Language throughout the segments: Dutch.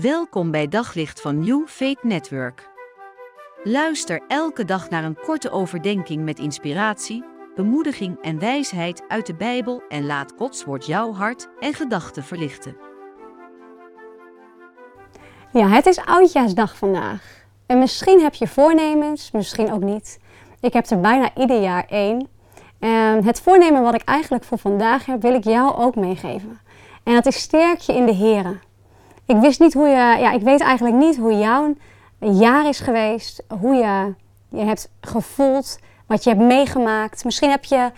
Welkom bij Daglicht van New Faith Network. Luister elke dag naar een korte overdenking met inspiratie, bemoediging en wijsheid uit de Bijbel en laat Gods woord jouw hart en gedachten verlichten. Ja, het is Oudjaarsdag vandaag. En misschien heb je voornemens, misschien ook niet. Ik heb er bijna ieder jaar één. En het voornemen wat ik eigenlijk voor vandaag heb, wil ik jou ook meegeven. En dat is sterk je in de Here. Ik wist niet hoe je, ja, ik weet eigenlijk niet hoe jouw jaar is geweest, hoe je je hebt gevoeld, wat je hebt meegemaakt. Misschien heb je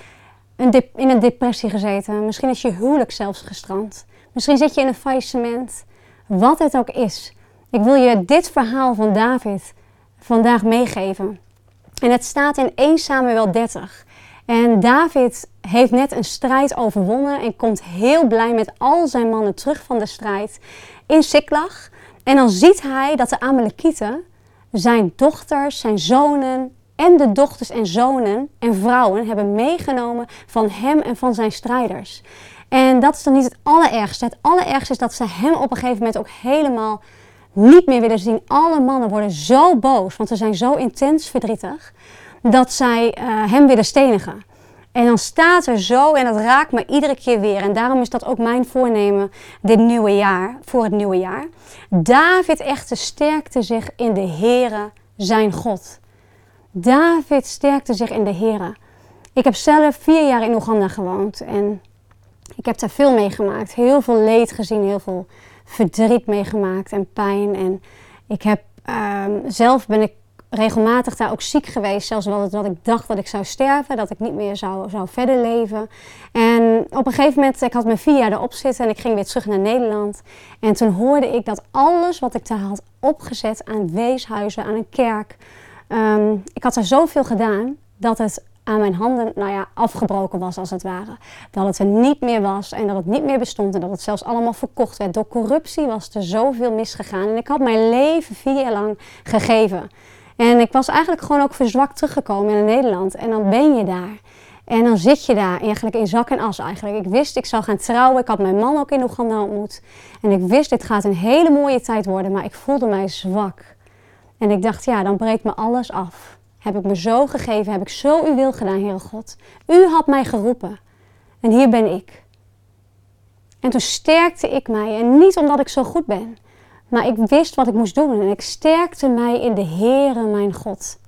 een in een depressie gezeten, misschien is je huwelijk zelfs gestrand, misschien zit je in een faillissement. Wat het ook is, ik wil je dit verhaal van David vandaag meegeven. En het staat in 1 Samuel 30. En David heeft net een strijd overwonnen en komt heel blij met al zijn mannen terug van de strijd in Siklag. En dan ziet hij dat de Amalekieten zijn dochters, zijn zonen en de dochters en zonen en vrouwen hebben meegenomen van hem en van zijn strijders. En dat is dan niet het allerergste. Het allerergste is dat ze hem op een gegeven moment ook helemaal niet meer willen zien. Alle mannen worden zo boos, want ze zijn zo intens verdrietig, dat zij uh, hem willen stenigen. En dan staat er zo, en dat raakt me iedere keer weer. En daarom is dat ook mijn voornemen dit nieuwe jaar, voor het nieuwe jaar. David echter sterkte zich in de Heere, zijn God. David sterkte zich in de Heere. Ik heb zelf vier jaar in Oeganda gewoond en ik heb daar veel meegemaakt. Heel veel leed gezien, heel veel verdriet meegemaakt en pijn. En ik heb um, zelf ben ik regelmatig daar ook ziek geweest. Zelfs wel dat ik dacht dat ik zou sterven, dat ik niet meer zou, zou verder leven. En op een gegeven moment, ik had mijn vier jaar erop zitten en ik ging weer terug naar Nederland. En toen hoorde ik dat alles wat ik daar had opgezet aan weeshuizen, aan een kerk. Um, ik had er zoveel gedaan dat het aan mijn handen nou ja, afgebroken was als het ware. Dat het er niet meer was en dat het niet meer bestond en dat het zelfs allemaal verkocht werd. Door corruptie was er zoveel misgegaan en ik had mijn leven vier jaar lang gegeven. En ik was eigenlijk gewoon ook verzwakt teruggekomen in Nederland. En dan ben je daar. En dan zit je daar eigenlijk in zak en as eigenlijk. Ik wist ik zou gaan trouwen. Ik had mijn man ook in Oeganda ontmoet. En ik wist dit gaat een hele mooie tijd worden. Maar ik voelde mij zwak. En ik dacht ja, dan breekt me alles af. Heb ik me zo gegeven. Heb ik zo uw wil gedaan, Heere God. U had mij geroepen. En hier ben ik. En toen sterkte ik mij. En niet omdat ik zo goed ben. Maar ik wist wat ik moest doen en ik sterkte mij in de Heere mijn God.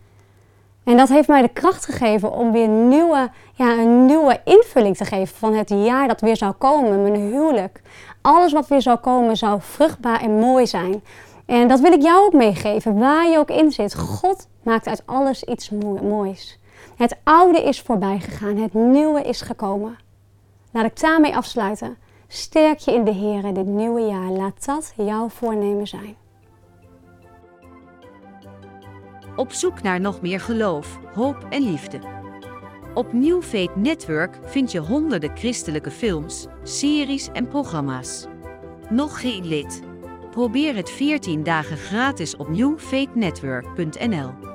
En dat heeft mij de kracht gegeven om weer nieuwe, ja, een nieuwe invulling te geven van het jaar dat weer zou komen, mijn huwelijk. Alles wat weer zou komen zou vruchtbaar en mooi zijn. En dat wil ik jou ook meegeven, waar je ook in zit. God maakt uit alles iets moois. Het oude is voorbij gegaan, het nieuwe is gekomen. Laat ik daarmee afsluiten. Sterk je in de Heer dit nieuwe jaar. Laat dat jouw voornemen zijn. Op zoek naar nog meer geloof, hoop en liefde. Op New Faith Network vind je honderden christelijke films, series en programma's. Nog geen lid? Probeer het 14 dagen gratis op newfaithnetwork.nl.